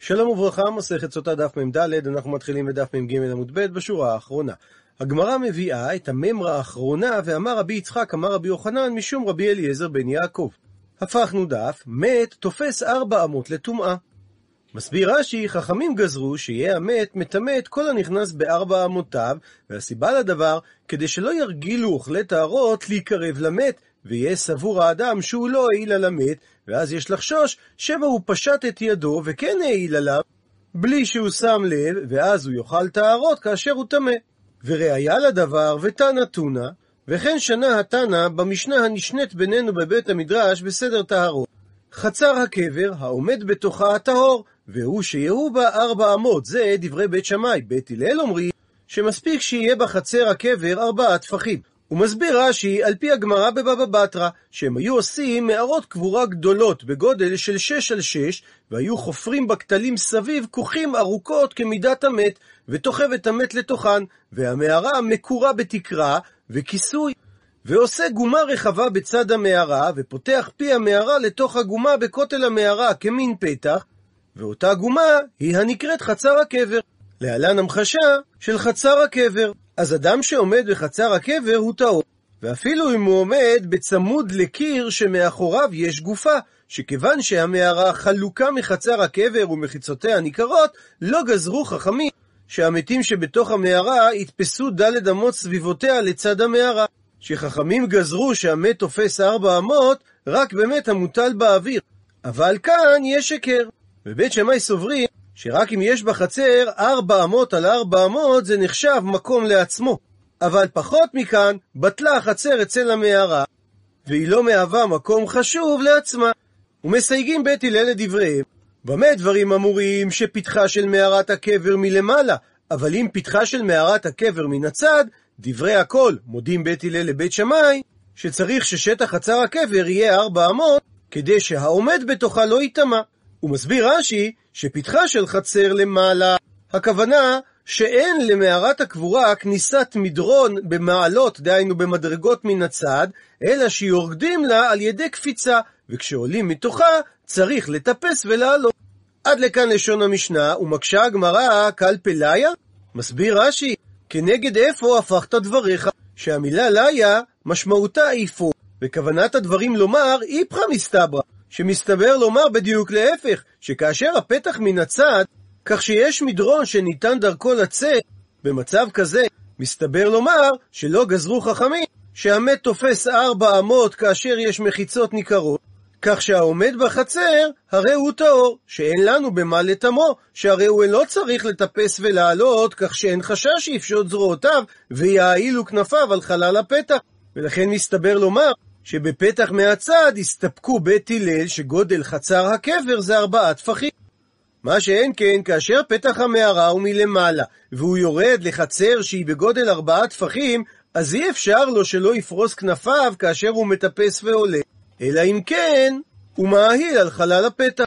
שלום וברכה, מסכת סוטה דף מ"ד, אנחנו מתחילים בדף מ"ג עמוד ב' בשורה האחרונה. הגמרא מביאה את הממרה האחרונה, ואמר רבי יצחק, אמר רבי יוחנן, משום רבי אליעזר בן יעקב. הפכנו דף, מת תופס ארבע אמות לטומאה. מסביר רש"י, חכמים גזרו שיהיה המת מטמא את כל הנכנס בארבע אמותיו, והסיבה לדבר, כדי שלא ירגילו אוכלי טהרות להיקרב למת, ויהיה סבור האדם שהוא לא העיל על המת, ואז יש לחשוש שמא הוא פשט את ידו וכן העיל עליו, בלי שהוא שם לב, ואז הוא יאכל טהרות כאשר הוא טמא. וראיה לדבר, ותנא תונא, וכן שנה התנא במשנה הנשנית בינינו בבית המדרש בסדר טהרות. חצר הקבר, העומד בתוכה הטהור, והוא שיהו בה ארבע אמות, זה דברי בית שמאי. בית הלל אומרים שמספיק שיהיה בחצר הקבר ארבעה טפחים. הוא מסביר רש"י, על פי הגמרא בבבא בתרא, שהם היו עושים מערות קבורה גדולות בגודל של שש על שש, והיו חופרים בכתלים סביב כוכים ארוכות כמידת המת, ותוכב את המת לתוכן, והמערה מקורה בתקרה וכיסוי. ועושה גומה רחבה בצד המערה, ופותח פי המערה לתוך הגומה בכותל המערה כמין פתח, ואותה גומה היא הנקראת חצר הקבר. להלן המחשה של חצר הקבר. אז אדם שעומד בחצר הקבר הוא טהור. ואפילו אם הוא עומד בצמוד לקיר שמאחוריו יש גופה, שכיוון שהמערה חלוקה מחצר הקבר ומחיצותיה ניכרות, לא גזרו חכמים שהמתים שבתוך המערה יתפסו דלת אמות סביבותיה לצד המערה. שחכמים גזרו שהמת תופס ארבע אמות רק במת המוטל באוויר. אבל כאן יש שקר. בבית שמאי סוברים שרק אם יש בחצר ארבע אמות על ארבע אמות זה נחשב מקום לעצמו. אבל פחות מכאן, בטלה החצר אצל המערה, והיא לא מהווה מקום חשוב לעצמה. ומסייגים בית הלל לדבריהם, במה דברים אמורים שפתחה של מערת הקבר מלמעלה, אבל אם פתחה של מערת הקבר מן הצד, דברי הכל, מודים בית הלל לבית שמאי, שצריך ששטח חצר הקבר יהיה ארבע אמות, כדי שהעומד בתוכה לא ייטמע. הוא מסביר רש"י שפתחה של חצר למעלה, הכוונה שאין למערת הקבורה כניסת מדרון במעלות, דהיינו במדרגות מן הצד, אלא שיורדים לה על ידי קפיצה, וכשעולים מתוכה צריך לטפס ולעלות. עד לכאן לשון המשנה, ומקשה הגמרא קל פלאיה? מסביר רש"י, כנגד איפה הפכת דבריך, שהמילה לאיה משמעותה איפה, וכוונת הדברים לומר איפכא מסתברא, שמסתבר לומר בדיוק להפך, שכאשר הפתח מן הצד, כך שיש מדרון שניתן דרכו לצאת, במצב כזה, מסתבר לומר שלא גזרו חכמים שהמת תופס ארבע אמות כאשר יש מחיצות ניכרות, כך שהעומד בחצר, הרי הוא טהור, שאין לנו במה לטמו, שהרי הוא לא צריך לטפס ולעלות, כך שאין חשש שיפשוט זרועותיו, ויעאילו כנפיו על חלל הפתח. ולכן מסתבר לומר שבפתח מהצד הסתפקו בית הלל שגודל חצר הקבר זה ארבעה טפחים. מה שאין כן, כאשר פתח המערה הוא מלמעלה, והוא יורד לחצר שהיא בגודל ארבעה טפחים, אז אי אפשר לו שלא יפרוס כנפיו כאשר הוא מטפס ועולה. אלא אם כן, הוא מאהיל על חלל הפתח.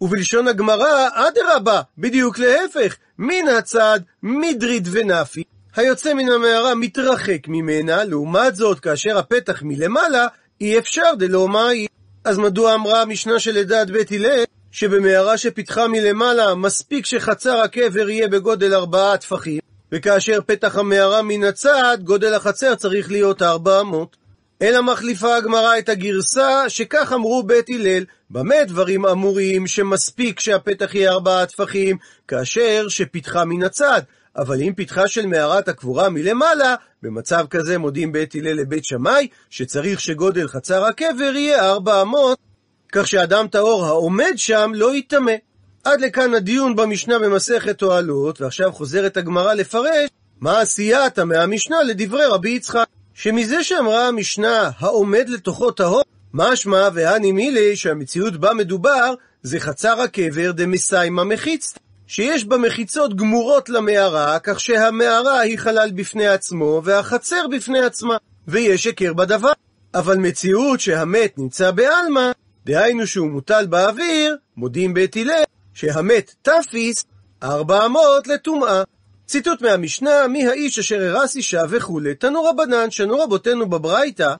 ובלשון הגמרא, אדרבה, בדיוק להפך, מן הצד, מדרית ונפי. היוצא מן המערה מתרחק ממנה, לעומת זאת, כאשר הפתח מלמעלה, אי אפשר דלא מאי. אז מדוע אמרה המשנה של עדת בית הלל, שבמערה שפיתחה מלמעלה, מספיק שחצר הקבר יהיה בגודל ארבעה טפחים, וכאשר פתח המערה מן הצד, גודל החצר צריך להיות ארבע אמות. אלא מחליפה הגמרא את הגרסה שכך אמרו בית הלל, במה דברים אמורים שמספיק שהפתח יהיה ארבעה טפחים, כאשר שפיתחה מן הצד. אבל אם פתחה של מערת הקבורה מלמעלה, במצב כזה מודים בית הלל לבית שמאי, שצריך שגודל חצר הקבר יהיה ארבע אמות, כך שאדם טהור העומד שם לא יטמא. עד לכאן הדיון במשנה במסכת אוהלות, ועכשיו חוזרת הגמרא לפרש מה עשייתה מהמשנה לדברי רבי יצחק. שמזה שאמרה המשנה העומד לתוכו טהור, משמע והני מילי שהמציאות בה מדובר זה חצר הקבר דמסיימה מחיצת, שיש בה מחיצות גמורות למערה, כך שהמערה היא חלל בפני עצמו והחצר בפני עצמה, ויש היכר בדבר. אבל מציאות שהמת נמצא בעלמא, דהיינו שהוא מוטל באוויר, מודים בית הלל, שהמת תפיס ארבע אמות לטומאה. ציטוט מהמשנה, מי האיש אשר הרס אישה וכולי. תנו רבנן, שנו רבותינו בברייתא,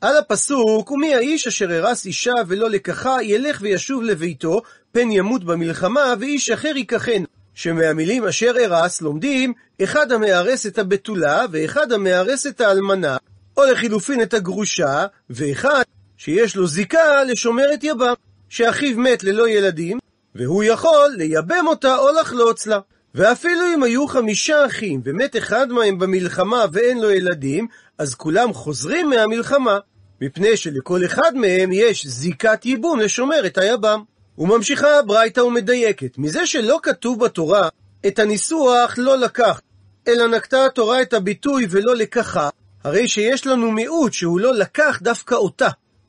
על הפסוק, ומי האיש אשר הרס אישה ולא לקחה, ילך וישוב לביתו, פן ימות במלחמה, ואיש אחר ייקחן. שמהמילים אשר הרס לומדים, אחד המארס את הבתולה, ואחד המארס את האלמנה, או לחילופין את הגרושה, ואחד שיש לו זיקה לשומר את יבם, שאחיו מת ללא ילדים, והוא יכול לייבם אותה או לחלוץ לה. ואפילו אם היו חמישה אחים, ומת אחד מהם במלחמה ואין לו ילדים, אז כולם חוזרים מהמלחמה, מפני שלכל אחד מהם יש זיקת ייבום לשומר את היבם. וממשיכה הברייתא ומדייקת, מזה שלא כתוב בתורה את הניסוח לא לקח, אלא נקטה התורה את הביטוי ולא לקחה, הרי שיש לנו מיעוט שהוא לא לקח דווקא אותה.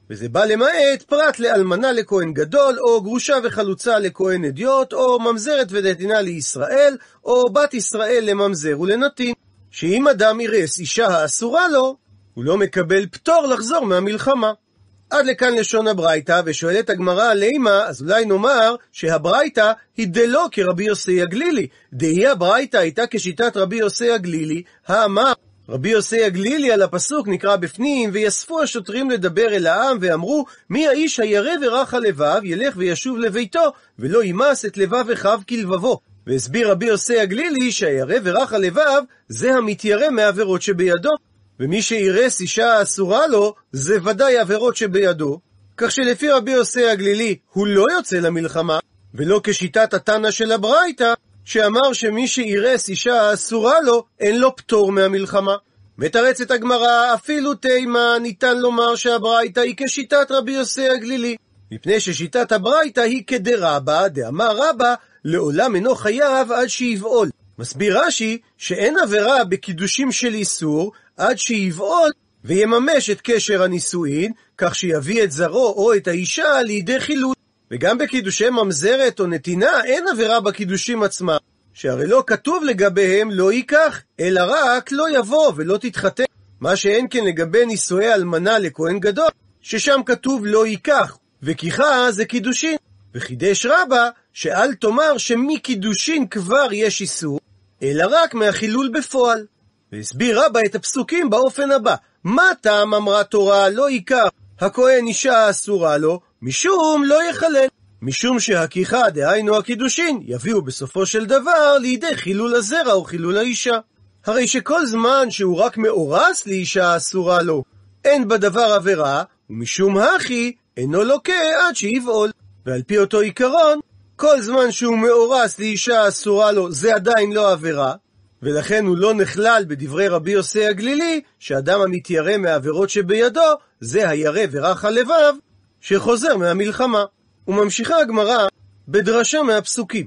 וזה בא למעט פרט לאלמנה לכהן גדול, או גרושה וחלוצה לכהן אדיוט, או ממזרת ונתינה לישראל, או בת ישראל לממזר ולנתין. שאם אדם ירס אישה האסורה לו, הוא לא מקבל פטור לחזור מהמלחמה. עד לכאן לשון הברייתא, ושואלת הגמרא לימה, אז אולי נאמר שהברייתא היא דלא כרבי יוסי הגלילי. דהי הברייתא הייתה כשיטת רבי יוסי הגלילי, האמר רבי יוסי הגלילי על הפסוק נקרא בפנים, ויספו השוטרים לדבר אל העם, ואמרו, מי האיש הירא ורך הלבב, ילך וישוב לביתו, ולא ימס את לבב אחיו כלבבו. והסביר רבי יוסי הגלילי שהירא ורך הלבב, זה המתיירא מעבירות שבידו. ומי שירס אישה אסורה לו, זה ודאי עבירות שבידו. כך שלפי רבי יוסי הגלילי, הוא לא יוצא למלחמה, ולא כשיטת התנא של הברייתא, שאמר שמי שירס אישה אסורה לו, אין לו פטור מהמלחמה. מתרצת הגמרא, אפילו תימה ניתן לומר שהברייתא היא כשיטת רבי יוסי הגלילי. מפני ששיטת הברייתא היא כדרבא, דאמר רבא, לעולם אינו חייב עד שיבעול. מסביר רש"י שאין עבירה בקידושים של איסור עד שיבעול ויממש את קשר הנישואין, כך שיביא את זרעו או את האישה לידי חילול. וגם בקידושי ממזרת או נתינה אין עבירה בקידושים עצמם, שהרי לא כתוב לגביהם לא ייקח, אלא רק לא יבוא ולא תתחתן. מה שאין כן לגבי נישואי אלמנה לכהן גדול, ששם כתוב לא ייקח, וכיחה זה קידושין. וחידש רבה, שאל תאמר שמקידושין כבר יש איסור, אלא רק מהחילול בפועל. והסביר רבה את הפסוקים באופן הבא: מה טעם אמרה תורה לא ייקח הכהן אישה אסורה לו, משום לא יחלל. משום שהכיחה, דהיינו הקידושין, יביאו בסופו של דבר לידי חילול הזרע או חילול האישה. הרי שכל זמן שהוא רק מאורס לאישה אסורה לו, אין בדבר עבירה, ומשום הכי, אינו לוקה עד שיבעול. ועל פי אותו עיקרון, כל זמן שהוא מאורס לאישה אסורה לו, זה עדיין לא עבירה, ולכן הוא לא נכלל בדברי רבי יוסי הגלילי, שאדם המתיירא מהעבירות שבידו, זה הירא ורך הלבב, שחוזר מהמלחמה. וממשיכה הגמרא בדרשה מהפסוקים,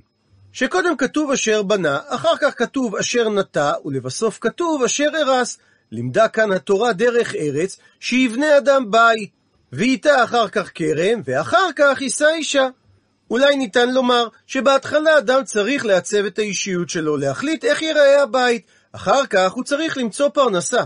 שקודם כתוב אשר בנה, אחר כך כתוב אשר נטע, ולבסוף כתוב אשר הרס. לימדה כאן התורה דרך ארץ, שיבנה אדם בית, ואיתה אחר כך כרם, ואחר כך יישא אישה. אולי ניתן לומר שבהתחלה אדם צריך לעצב את האישיות שלו, להחליט איך ייראה הבית, אחר כך הוא צריך למצוא פרנסה,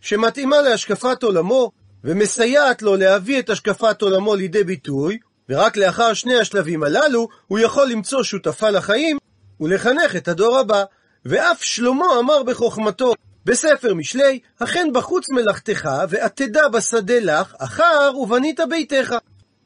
שמתאימה להשקפת עולמו, ומסייעת לו להביא את השקפת עולמו לידי ביטוי, ורק לאחר שני השלבים הללו, הוא יכול למצוא שותפה לחיים, ולחנך את הדור הבא. ואף שלמה אמר בחוכמתו, בספר משלי, אכן בחוץ מלאכתך, ועתדה בשדה לך, אחר ובנית ביתך.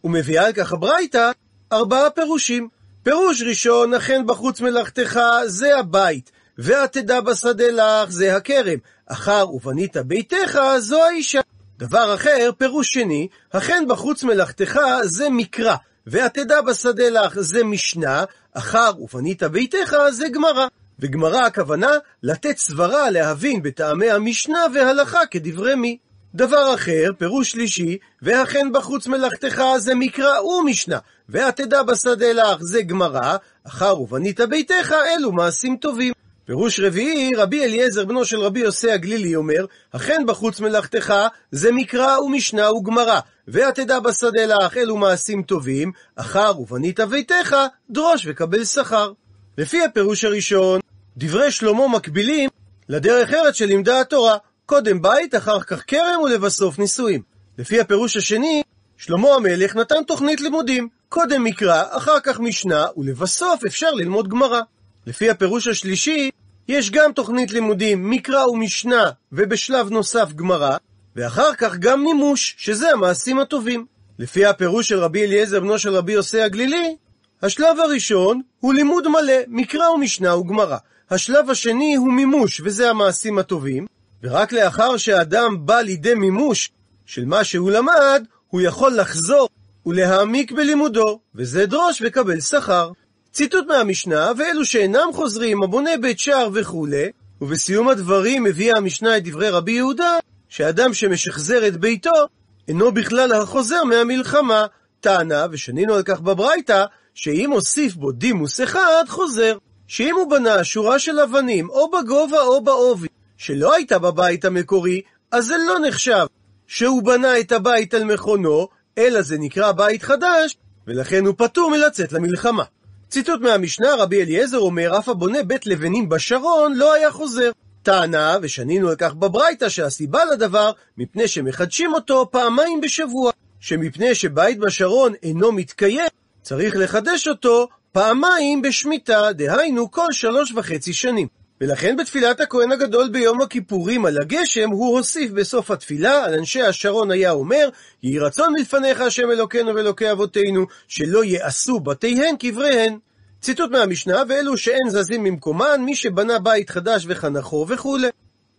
ומביאה על כך הברייתא, ארבעה פירושים. פירוש ראשון, אכן בחוץ מלאכתך, זה הבית, ועתדה בשדה לך, זה הכרם, אחר ובנית ביתך, זו האישה. דבר אחר, פירוש שני, אכן בחוץ מלאכתך, זה מקרא, ועתדה בשדה לך, זה משנה, אחר ובנית ביתך, זה גמרא. וגמרא הכוונה לתת סברה להבין בטעמי המשנה והלכה כדברי מי. דבר אחר, פירוש שלישי, והכן בחוץ מלאכתך זה מקרא ומשנה, והתדע בשדה לך זה גמרא, אחר ובנית ביתך אלו מעשים טובים. פירוש רביעי, רבי אליעזר בנו של רבי יוסי הגלילי אומר, אכן בחוץ מלאכתך זה מקרא ומשנה וגמרא, והתדע בשדה לך אלו מעשים טובים, אחר ובנית ביתך דרוש וקבל שכר. לפי הפירוש הראשון, דברי שלמה מקבילים לדרך ארץ שלימדה התורה, קודם בית, אחר כך כרם ולבסוף נישואים. לפי הפירוש השני, שלמה המלך נתן תוכנית לימודים, קודם מקרא, אחר כך משנה, ולבסוף אפשר ללמוד גמרא. לפי הפירוש השלישי, יש גם תוכנית לימודים, מקרא ומשנה, ובשלב נוסף גמרא, ואחר כך גם מימוש, שזה המעשים הטובים. לפי הפירוש של רבי אליעזר בנו של רבי יוסי הגלילי, השלב הראשון הוא לימוד מלא, מקרא ומשנה וגמרא. השלב השני הוא מימוש, וזה המעשים הטובים, ורק לאחר שהאדם בא לידי מימוש של מה שהוא למד, הוא יכול לחזור ולהעמיק בלימודו, וזה דרוש וקבל שכר. ציטוט מהמשנה, ואלו שאינם חוזרים, הבונה בית שער וכולי, ובסיום הדברים מביאה המשנה את דברי רבי יהודה, שאדם שמשחזר את ביתו, אינו בכלל החוזר מהמלחמה. טענה, ושנינו על כך בברייתא, שאם הוסיף בו דימוס אחד, חוזר. שאם הוא בנה שורה של אבנים, או בגובה או בעובי, שלא הייתה בבית המקורי, אז זה לא נחשב שהוא בנה את הבית על מכונו, אלא זה נקרא בית חדש, ולכן הוא פטור מלצאת למלחמה. ציטוט מהמשנה, רבי אליעזר אומר, אף הבונה בית לבנים בשרון לא היה חוזר. טענה, ושנינו על כך בברייתא, שהסיבה לדבר, מפני שמחדשים אותו פעמיים בשבוע, שמפני שבית בשרון אינו מתקיים, צריך לחדש אותו פעמיים בשמיטה, דהיינו כל שלוש וחצי שנים. ולכן בתפילת הכהן הגדול ביום הכיפורים על הגשם, הוא הוסיף בסוף התפילה, על אנשי השרון היה אומר, יהי רצון מלפניך השם אלוקינו ואלוקי אבותינו, שלא יעשו בתיהן קבריהן. ציטוט מהמשנה, ואלו שאין זזים ממקומן, מי שבנה בית חדש וחנכו וכולי.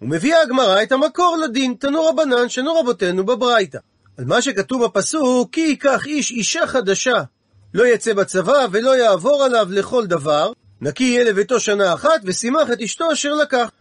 ומביאה הגמרא את המקור לדין, תנו רבנן שנו רבותינו בברייתא. על מה שכתוב בפסוק, כי ייקח איש אישה חדשה, לא יצא בצבא ולא יעבור עליו לכל דבר, נקי יהיה לביתו שנה אחת, ושימח את אשתו אשר לקח.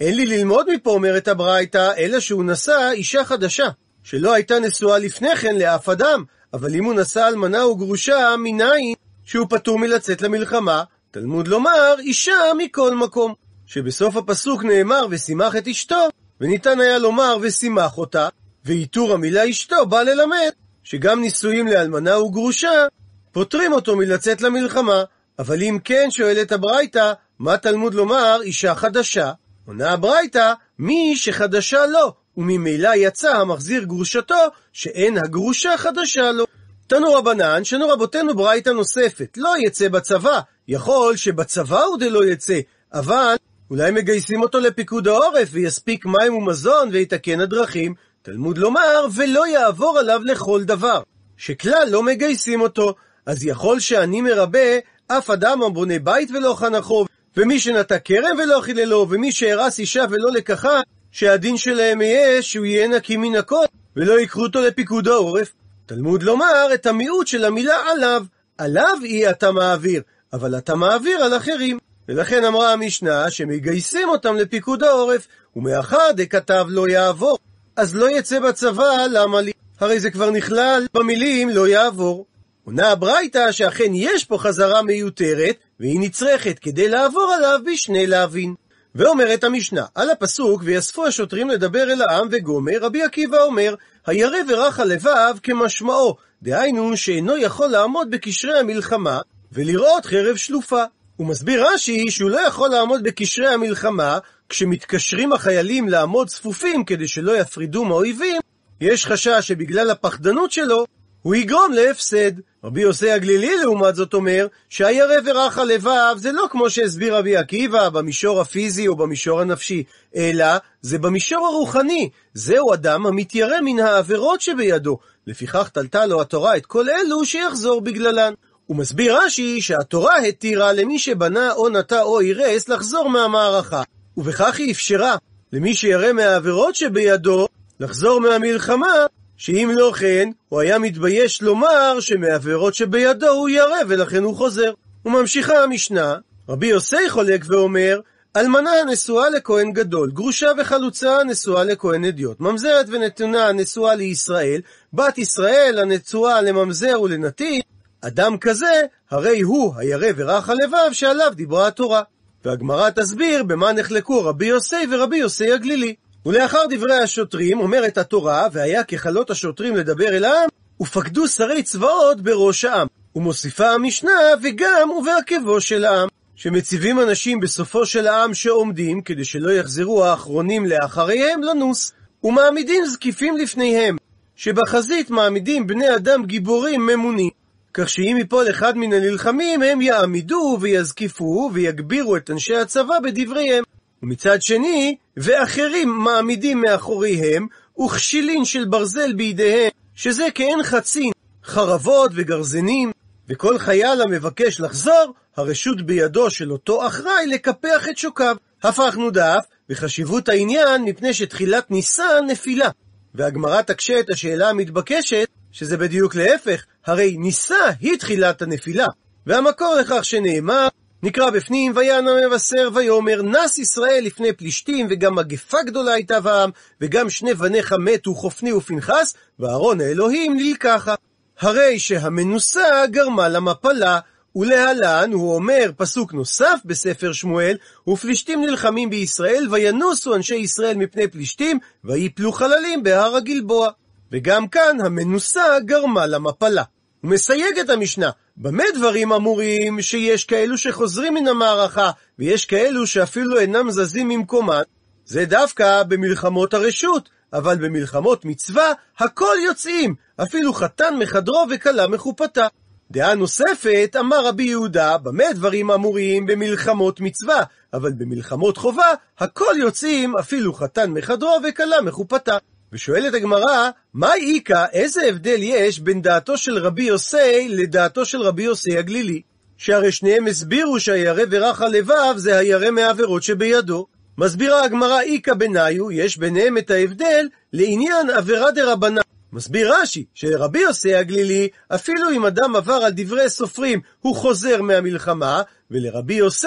אין לי ללמוד מפה, אומרת הברייתא, אלא שהוא נשא אישה חדשה, שלא הייתה נשואה לפני כן לאף אדם, אבל אם הוא נשא אלמנה וגרושה, מניין שהוא פטור מלצאת למלחמה, תלמוד לומר, אישה מכל מקום. שבסוף הפסוק נאמר, ושימח את אשתו, וניתן היה לומר, ושימח אותה, ועיטור המילה אשתו בא ללמד, שגם נישואים לאלמנה וגרושה, פוטרים אותו מלצאת למלחמה, אבל אם כן, שואלת הברייתא, מה תלמוד לומר אישה חדשה? עונה הברייתא, מי שחדשה לו, וממילא יצא המחזיר גרושתו, שאין הגרושה חדשה לו. תנו רבנן, שנו רבותינו ברייתא נוספת, לא יצא בצבא, יכול שבצבא הוא דלא יצא, אבל אולי מגייסים אותו לפיקוד העורף, ויספיק מים ומזון, ויתקן הדרכים. תלמוד לומר, ולא יעבור עליו לכל דבר, שכלל לא מגייסים אותו, אז יכול שאני מרבה אף אדם הבונה בית ולא חנכו, ומי שנטע כרם ולא חיללו, ומי שהרס אישה ולא לקחה, שהדין שלהם יהיה שהוא יהיה נקי מן הכל, ולא ייקחו אותו לפיקוד העורף. תלמוד לומר את המיעוט של המילה עליו, עליו אי אתה מעביר, אבל אתה מעביר על אחרים. ולכן אמרה המשנה שמגייסים אותם לפיקוד העורף, ומאחר דכתב לא יעבור, אז לא יצא בצבא, למה לי? הרי זה כבר נכלל במילים לא יעבור. עונה הברייתא שאכן יש פה חזרה מיותרת, והיא נצרכת כדי לעבור עליו בשני להבין. ואומרת המשנה, על הפסוק, ויאספו השוטרים לדבר אל העם וגומר, רבי עקיבא אומר, הירא ורך הלבב כמשמעו, דהיינו שאינו יכול לעמוד בקשרי המלחמה, ולראות חרב שלופה. הוא מסביר רש"י שהוא לא יכול לעמוד בקשרי המלחמה, כשמתקשרים החיילים לעמוד צפופים כדי שלא יפרידו מהאויבים, יש חשש שבגלל הפחדנות שלו, הוא יגרום להפסד. רבי יוסי הגלילי לעומת זאת אומר שהירא ורך הלבב זה לא כמו שהסביר רבי עקיבא במישור הפיזי או במישור הנפשי, אלא זה במישור הרוחני. זהו אדם המתיירא מן העבירות שבידו. לפיכך תלתה לו התורה את כל אלו שיחזור בגללן. הוא מסביר רש"י שהתורה התירה למי שבנה או נטע או אירס לחזור מהמערכה, ובכך היא אפשרה למי שירא מהעבירות שבידו לחזור מהמלחמה שאם לא כן, הוא היה מתבייש לומר שמעבירות שבידו הוא ירא ולכן הוא חוזר. וממשיכה המשנה, רבי יוסי חולק ואומר, אלמנה הנשואה לכהן גדול, גרושה וחלוצה הנשואה לכהן אדיוט, ממזרת ונתונה הנשואה לישראל, בת ישראל הנשואה לממזר ולנתיב, אדם כזה, הרי הוא הירא ורך הלבב שעליו דיברה התורה. והגמרא תסביר במה נחלקו רבי יוסי ורבי יוסי הגלילי. ולאחר דברי השוטרים, אומרת התורה, והיה ככלות השוטרים לדבר אל העם, ופקדו שרי צבאות בראש העם. ומוסיפה המשנה, וגם ובעקבו של העם. שמציבים אנשים בסופו של העם שעומדים, כדי שלא יחזרו האחרונים לאחריהם לנוס. ומעמידים זקיפים לפניהם, שבחזית מעמידים בני אדם גיבורים ממונים, כך שאם יפול אחד מן הנלחמים, הם יעמידו ויזקיפו ויגבירו את אנשי הצבא בדבריהם. ומצד שני, ואחרים מעמידים מאחוריהם, וכשילין של ברזל בידיהם, שזה כאין חצין, חרבות וגרזנים, וכל חייל המבקש לחזור, הרשות בידו של אותו אחראי לקפח את שוקיו. הפכנו דף בחשיבות העניין מפני שתחילת ניסן נפילה. והגמרא תקשה את השאלה המתבקשת, שזה בדיוק להפך, הרי ניסה היא תחילת הנפילה. והמקור לכך שנאמר, נקרא בפנים, ויען המבשר ויאמר, נס ישראל לפני פלישתים, וגם מגפה גדולה הייתה בעם, וגם שני בניך מתו, חופני ופנחס, ואהרון האלוהים נלקחה. הרי שהמנוסה גרמה למפלה, ולהלן הוא אומר פסוק נוסף בספר שמואל, ופלישתים נלחמים בישראל, וינוסו אנשי ישראל מפני פלישתים, ויפלו חללים בהר הגלבוע. וגם כאן המנוסה גרמה למפלה. הוא מסייג את המשנה, במה דברים אמורים שיש כאלו שחוזרים מן המערכה, ויש כאלו שאפילו אינם זזים ממקומן? זה דווקא במלחמות הרשות, אבל במלחמות מצווה הכל יוצאים, אפילו חתן מחדרו וכלה מחופתה. דעה נוספת, אמר רבי יהודה, במה דברים אמורים במלחמות מצווה, אבל במלחמות חובה, הכל יוצאים, אפילו חתן מחדרו וכלה מחופתה. ושואלת הגמרא, מה איכא, איזה הבדל יש בין דעתו של רבי יוסי לדעתו של רבי יוסי הגלילי? שהרי שניהם הסבירו שהירא ורך הלבב זה הירא מהעבירות שבידו. מסבירה הגמרא איכא בניו, יש ביניהם את ההבדל לעניין עבירה דרבנן. מסביר רש"י, שרבי יוסי הגלילי, אפילו אם אדם עבר על דברי סופרים, הוא חוזר מהמלחמה, ולרבי יוסי,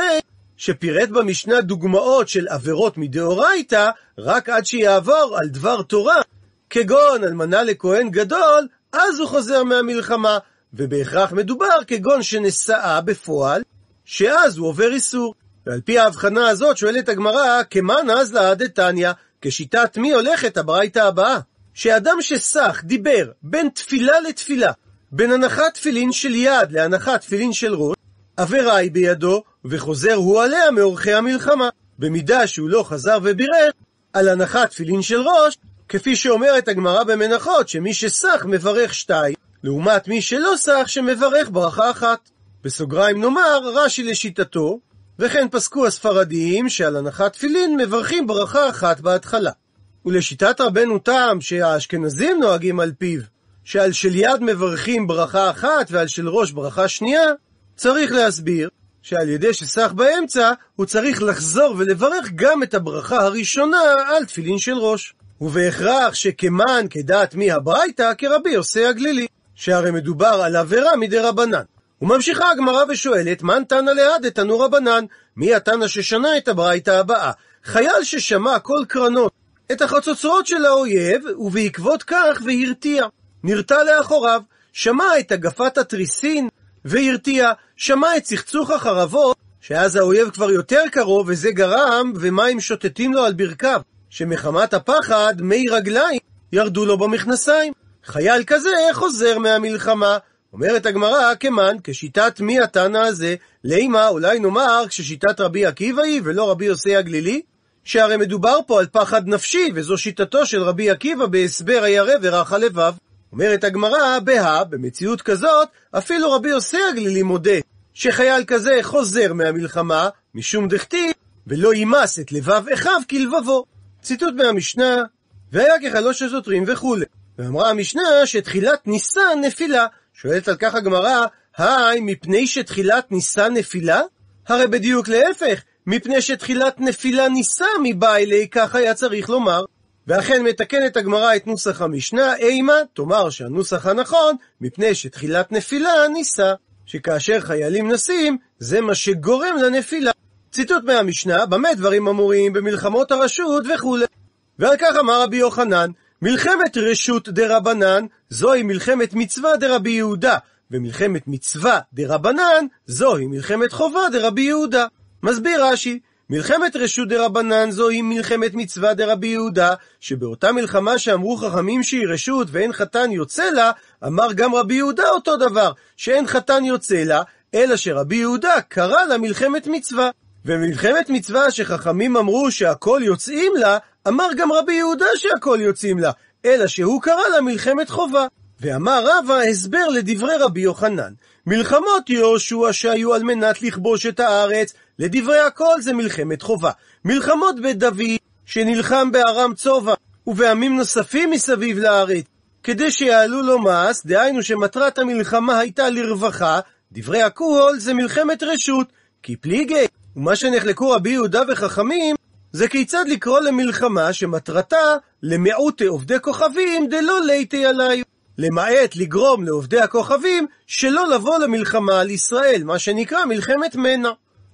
שפירט במשנה דוגמאות של עבירות מדאורייתא, רק עד שיעבור על דבר תורה, כגון אלמנה לכהן גדול, אז הוא חוזר מהמלחמה, ובהכרח מדובר כגון שנשאה בפועל, שאז הוא עובר איסור. ועל פי ההבחנה הזאת שואלת הגמרא, כמאן אז לה דתניא, כשיטת מי הולכת הברייתא הבאה? שאדם שסח, דיבר, בין תפילה לתפילה, בין הנחת תפילין של יד להנחת תפילין של ראש, עבירה היא בידו, וחוזר הוא עליה מאורחי המלחמה. במידה שהוא לא חזר ובירר על הנחת תפילין של ראש, כפי שאומרת הגמרא במנחות, שמי שסח מברך שתיים, לעומת מי שלא סח שמברך ברכה אחת. בסוגריים נאמר, רש"י לשיטתו, וכן פסקו הספרדיים שעל הנחת תפילין מברכים ברכה אחת בהתחלה. ולשיטת רבנו תם, שהאשכנזים נוהגים על פיו, שעל של יד מברכים ברכה אחת ועל של ראש ברכה שנייה, צריך להסביר שעל ידי שסח באמצע, הוא צריך לחזור ולברך גם את הברכה הראשונה על תפילין של ראש. ובהכרח שכמן כדעת מי הברייתא כרבי יוסי הגלילי, שהרי מדובר על עבירה מדי רבנן. וממשיכה הגמרא ושואלת, מן תנא ליד תנו רבנן? מי התנא ששנה את הברייתא הבאה? חייל ששמע כל קרנות את החצוצרות של האויב, ובעקבות כך והרתיע. נרתע לאחוריו, שמע את הגפת התריסין, והרתיע, שמע את צחצוח החרבות, שאז האויב כבר יותר קרוב, וזה גרם, ומים שוטטים לו על ברכיו, שמחמת הפחד, מי רגליים ירדו לו במכנסיים. חייל כזה חוזר מהמלחמה. אומרת הגמרא, כמן, כשיטת מי התנא הזה, לימה, אולי נאמר, כששיטת רבי עקיבא היא, ולא רבי יוסי הגלילי? שהרי מדובר פה על פחד נפשי, וזו שיטתו של רבי עקיבא בהסבר הירא ורך הלבב. אומרת הגמרא, בהא, במציאות כזאת, אפילו רבי יוסי הגלילי מודה, שחייל כזה חוזר מהמלחמה, משום דכתיב, ולא יימס את לבב אחיו כלבבו. ציטוט מהמשנה, והיה כחלוש השוטרים וכולי. ואמרה המשנה שתחילת ניסן נפילה. שואלת על כך הגמרא, היי, מפני שתחילת ניסן נפילה? הרי בדיוק להפך, מפני שתחילת נפילה ניסה מבעילי, כך היה צריך לומר. ואכן מתקנת הגמרא את נוסח המשנה, אימה, תאמר שהנוסח הנכון, מפני שתחילת נפילה ניסה. שכאשר חיילים נסים, זה מה שגורם לנפילה. ציטוט מהמשנה, במה דברים אמורים במלחמות הרשות וכולי. ועל כך אמר רבי יוחנן, מלחמת רשות דרבנן, זוהי מלחמת מצווה דרבי יהודה, ומלחמת מצווה דרבנן, זוהי מלחמת חובה דרבי יהודה. מסביר רש"י, מלחמת רשות דרבנן זוהי מלחמת מצווה דרבי יהודה, שבאותה מלחמה שאמרו חכמים שהיא רשות ואין חתן יוצא לה, אמר גם רבי יהודה אותו דבר, שאין חתן יוצא לה, אלא שרבי יהודה קרא לה מלחמת מצווה. ומלחמת מצווה שחכמים אמרו שהכל יוצאים לה, אמר גם רבי יהודה שהכל יוצאים לה, אלא שהוא קרא לה מלחמת חובה. ואמר רבא הסבר לדברי רבי יוחנן. מלחמות יהושע שהיו על מנת לכבוש את הארץ, לדברי הכל זה מלחמת חובה. מלחמות בית דוד, שנלחם בארם צובע, ובעמים נוספים מסביב לארץ, כדי שיעלו לו מס, דהיינו שמטרת המלחמה הייתה לרווחה, דברי הכול זה מלחמת רשות, כי פליגי, ומה שנחלקו רבי יהודה וחכמים, זה כיצד לקרוא למלחמה שמטרתה למיעוטי עובדי כוכבים דלא ליטי עליו. למעט לגרום לעובדי הכוכבים שלא לבוא למלחמה על ישראל, מה שנקרא מלחמת מנע.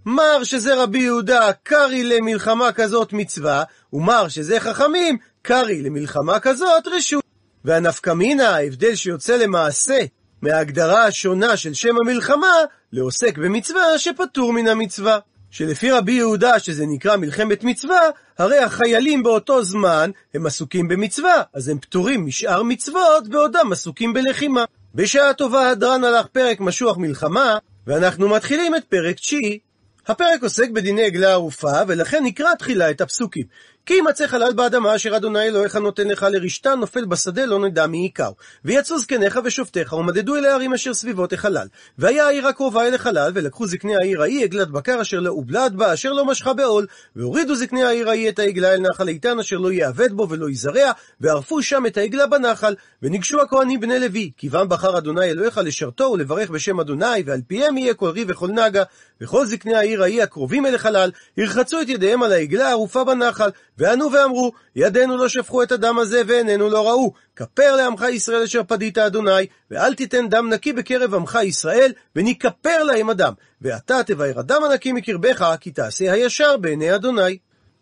מר שזה רבי יהודה, קרי למלחמה כזאת מצווה, ומר שזה חכמים, קרי למלחמה כזאת רשות. והנפקא מינה, ההבדל שיוצא למעשה מההגדרה השונה של שם המלחמה, לעוסק במצווה שפטור מן המצווה. שלפי רבי יהודה, שזה נקרא מלחמת מצווה, הרי החיילים באותו זמן הם עסוקים במצווה, אז הם פטורים משאר מצוות בעודם עסוקים בלחימה. בשעה טובה הדרן הלך פרק משוח מלחמה, ואנחנו מתחילים את פרק תשיעי. הפרק עוסק בדיני עגלה ערופה, ולכן נקרא תחילה את הפסוקים. כי ימצא חלל באדמה אשר אדוני אלוהיך נותן לך לרשתה, נופל בשדה לא נדע מי עיקר. ויצאו זקניך ושופטיך, ומדדו אל הערים אשר סביבות החלל. והיה העיר הקרובה אל החלל, ולקחו זקני העיר ההיא עגלת בקר אשר לא הובלעת בה, אשר לא משכה בעול. והורידו זקני העיר ההיא את העגלה אל נחל איתן, אשר לא יאבד בו ולא יזרע, וערפו שם את העגלה בנחל. וניגשו הכהנים בני לוי, כי בם בחר אדוני אלוהיך לשרתו ולברך בשם אדוני, ועל פיהם יהיה כל ריב וכל נגה. וכל זקני העיר ההיא הקרובים אל החלל, ירחצו את ידיהם על העגלה הערופה בנחל. וענו ואמרו, ידינו לא שפכו את הדם הזה ועינינו לא ראו. כפר לעמך ישראל אשר פדית אדוני, ואל תיתן דם נקי בקרב עמך ישראל, וניכפר להם הדם. ואתה תבער הדם הנקי מקרבך, כי תעשה הישר בעיני אדוני.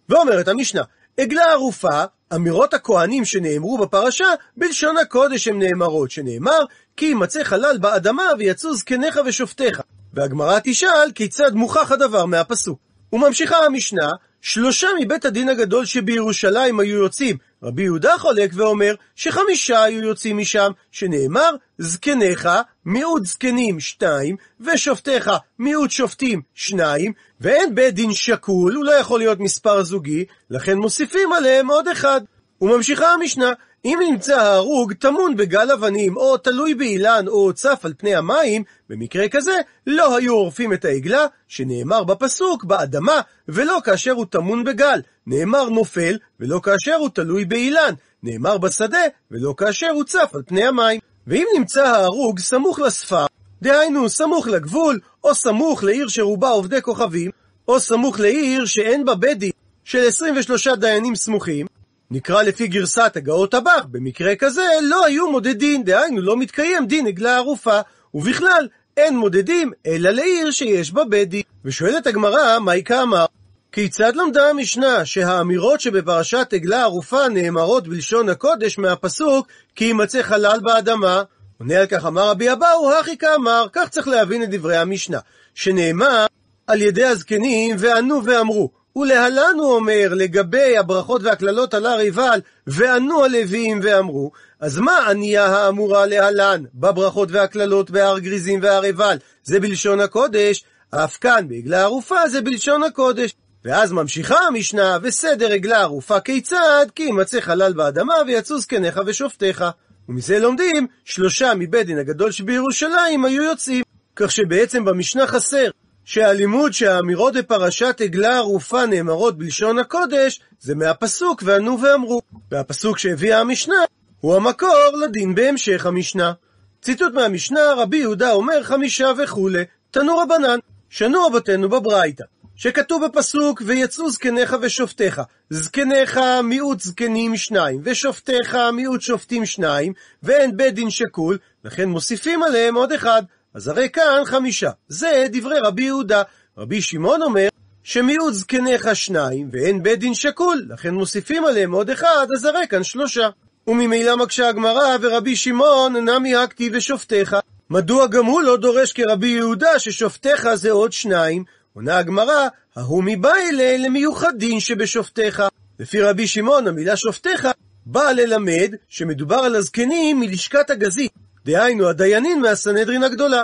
ואומרת המשנה, עגלה ערופה, אמירות הכהנים שנאמרו בפרשה, בלשון הקודש הן נאמרות, שנאמר, כי ימצא חלל באדמה ויצאו זקניך ושופטיך. והגמרא תשאל, כיצד מוכח הדבר מהפסוק. וממשיכה המשנה, שלושה מבית הדין הגדול שבירושלים היו יוצאים. רבי יהודה חולק ואומר שחמישה היו יוצאים משם, שנאמר זקניך, מיעוט זקנים שתיים, ושופטיך, מיעוט שופטים שניים, ואין בית דין שקול, הוא לא יכול להיות מספר זוגי, לכן מוסיפים עליהם עוד אחד. וממשיכה המשנה, אם נמצא ההרוג טמון בגל אבנים, או תלוי באילן, או צף על פני המים, במקרה כזה, לא היו עורפים את העגלה, שנאמר בפסוק, באדמה, ולא כאשר הוא טמון בגל. נאמר נופל, ולא כאשר הוא תלוי באילן. נאמר בשדה, ולא כאשר הוא צף על פני המים. ואם נמצא ההרוג סמוך לספר, דהיינו סמוך לגבול, או סמוך לעיר שרובה עובדי כוכבים, או סמוך לעיר שאין בה בית דין של 23 דיינים סמוכים, נקרא לפי גרסת הגאות הבך, במקרה כזה לא היו מודדים, דהיינו לא מתקיים דין עגלה ערופה, ובכלל אין מודדים אלא לעיר שיש בה בית דין. ושואלת הגמרא, מהי כאמר? כיצד למדה המשנה שהאמירות שבפרשת עגלה ערופה נאמרות בלשון הקודש מהפסוק כי יימצא חלל באדמה? עונה על כך אמר רבי אבאו, הכי כאמר, כך צריך להבין את דברי המשנה, שנאמר על ידי הזקנים וענו ואמרו, ולהלן הוא אומר לגבי הברכות והקללות על הר עיבל, וענו הלוויים ואמרו, אז מה ענייה האמורה להלן בברכות והקללות בהר גריזים והר עיבל? זה בלשון הקודש, אף כאן בעגלה ערופה זה בלשון הקודש. ואז ממשיכה המשנה, וסדר עגלה ערופה כיצד? כי ימצא חלל באדמה ויצאו זקניך ושופטיך. ומזה לומדים, שלושה מבית דין הגדול שבירושלים היו יוצאים. כך שבעצם במשנה חסר שהלימוד שהאמירות בפרשת עגלה ערופה נאמרות בלשון הקודש, זה מהפסוק וענו ואמרו. והפסוק שהביאה המשנה הוא המקור לדין בהמשך המשנה. ציטוט מהמשנה, רבי יהודה אומר חמישה וכולי, תנו רבנן, שנו רבותינו בברייתא, שכתוב בפסוק, ויצאו זקניך ושופטיך. זקניך מיעוט זקנים שניים, ושופטיך מיעוט שופטים שניים, ואין בית דין שקול, לכן מוסיפים עליהם עוד אחד. אז הרי כאן חמישה. זה דברי רבי יהודה. רבי שמעון אומר שמיעוט זקניך שניים ואין בית דין שקול, לכן מוסיפים עליהם עוד אחד, אז הרי כאן שלושה. וממילא מקשה הגמרא ורבי שמעון נמי הכתיב ושופטיך. מדוע גם הוא לא דורש כרבי יהודה ששופטיך זה עוד שניים? עונה הגמרא, ההוא מביילה למיוחדין שבשופטיך. לפי רבי שמעון המילה שופטיך באה ללמד שמדובר על הזקנים מלשכת הגזית. דהיינו הדיינים מהסנהדרין הגדולה.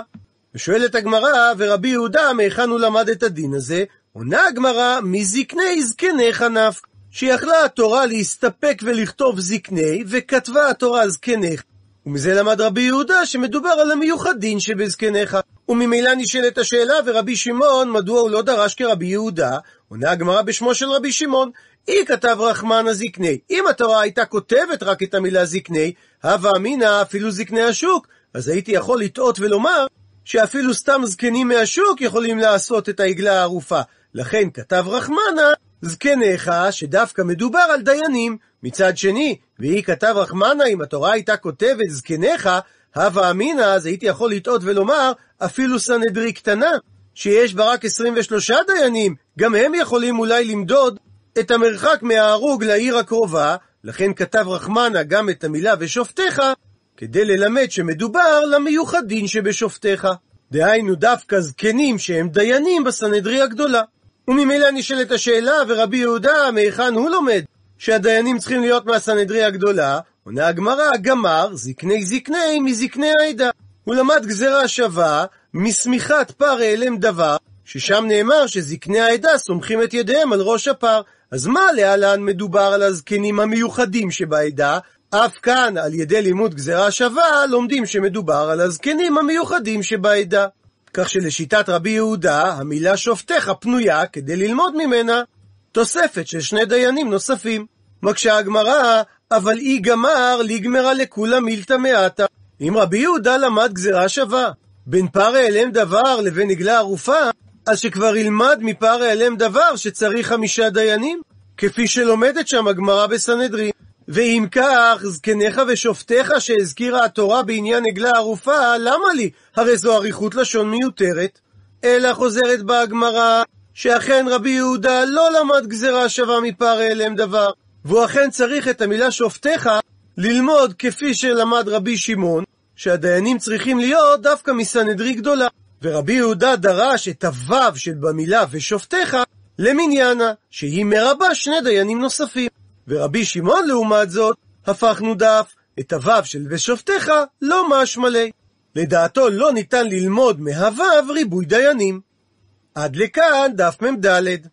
ושואלת הגמרא, ורבי יהודה, מהיכן הוא למד את הדין הזה? עונה הגמרא, מזקני זקניך נפק. שיכלה התורה להסתפק ולכתוב זקני, וכתבה התורה זקניך. ומזה למד רבי יהודה שמדובר על המיוחדין שבזקניך. וממילא נשאלת השאלה, ורבי שמעון, מדוע הוא לא דרש כרבי יהודה? עונה הגמרא בשמו של רבי שמעון, אי כתב רחמן הזקני. אם התורה הייתה כותבת רק את המילה זקני, הווה אמינא אפילו זקני השוק, אז הייתי יכול לטעות ולומר שאפילו סתם זקנים מהשוק יכולים לעשות את העגלה הערופה. לכן כתב רחמנה, זקניך, שדווקא מדובר על דיינים. מצד שני, והיא כתב רחמנה, אם התורה הייתה כותבת זקניך, הווה אמינא, אז הייתי יכול לטעות ולומר, אפילו סנהדרי קטנה, שיש בה רק 23 דיינים, גם הם יכולים אולי למדוד את המרחק מההרוג לעיר הקרובה, לכן כתב רחמנה גם את המילה ושופטיך, כדי ללמד שמדובר למיוחדין שבשופטיך. דהיינו דווקא זקנים שהם דיינים בסנהדרי הגדולה. וממילא נשאלת השאלה, ורבי יהודה, מהיכן הוא לומד? שהדיינים צריכים להיות מהסנהדרי הגדולה, עונה הגמרא, גמר, זקני זקני מזקני העדה. הוא למד גזירה שווה משמיכת פר העלם דבר, ששם נאמר שזקני העדה סומכים את ידיהם על ראש הפר. אז מה להלן מדובר על הזקנים המיוחדים שבעדה? אף כאן, על ידי לימוד גזירה שווה, לומדים שמדובר על הזקנים המיוחדים שבעדה. כך שלשיטת רבי יהודה, המילה שופטיך פנויה כדי ללמוד ממנה תוספת של שני דיינים נוספים. מקשה הגמרא, אבל אי גמר לגמרה לכולה מילתא מעטה. אם רבי יהודה למד גזירה שווה בין פרא אלם דבר לבין עגלה ערופה, אז שכבר ילמד מפרא אלם דבר שצריך חמישה דיינים, כפי שלומדת שם הגמרא בסנהדרין. ואם כך, זקניך ושופטיך שהזכירה התורה בעניין עגלה ערופה, למה לי? הרי זו אריכות לשון מיותרת. אלא חוזרת בה הגמרא, שאכן רבי יהודה לא למד גזירה שווה מפרא אלם דבר, והוא אכן צריך את המילה שופטיך ללמוד כפי שלמד רבי שמעון, שהדיינים צריכים להיות דווקא מסנהדרי גדולה. ורבי יהודה דרש את הוו של במילה ושופטיך למניינה, שהיא מרבה שני דיינים נוספים. ורבי שמעון לעומת זאת, הפכנו דף, את הוו של ושופטיך לא משמע ליה. לדעתו לא ניתן ללמוד מהוו ריבוי דיינים. עד לכאן דף מ"ד.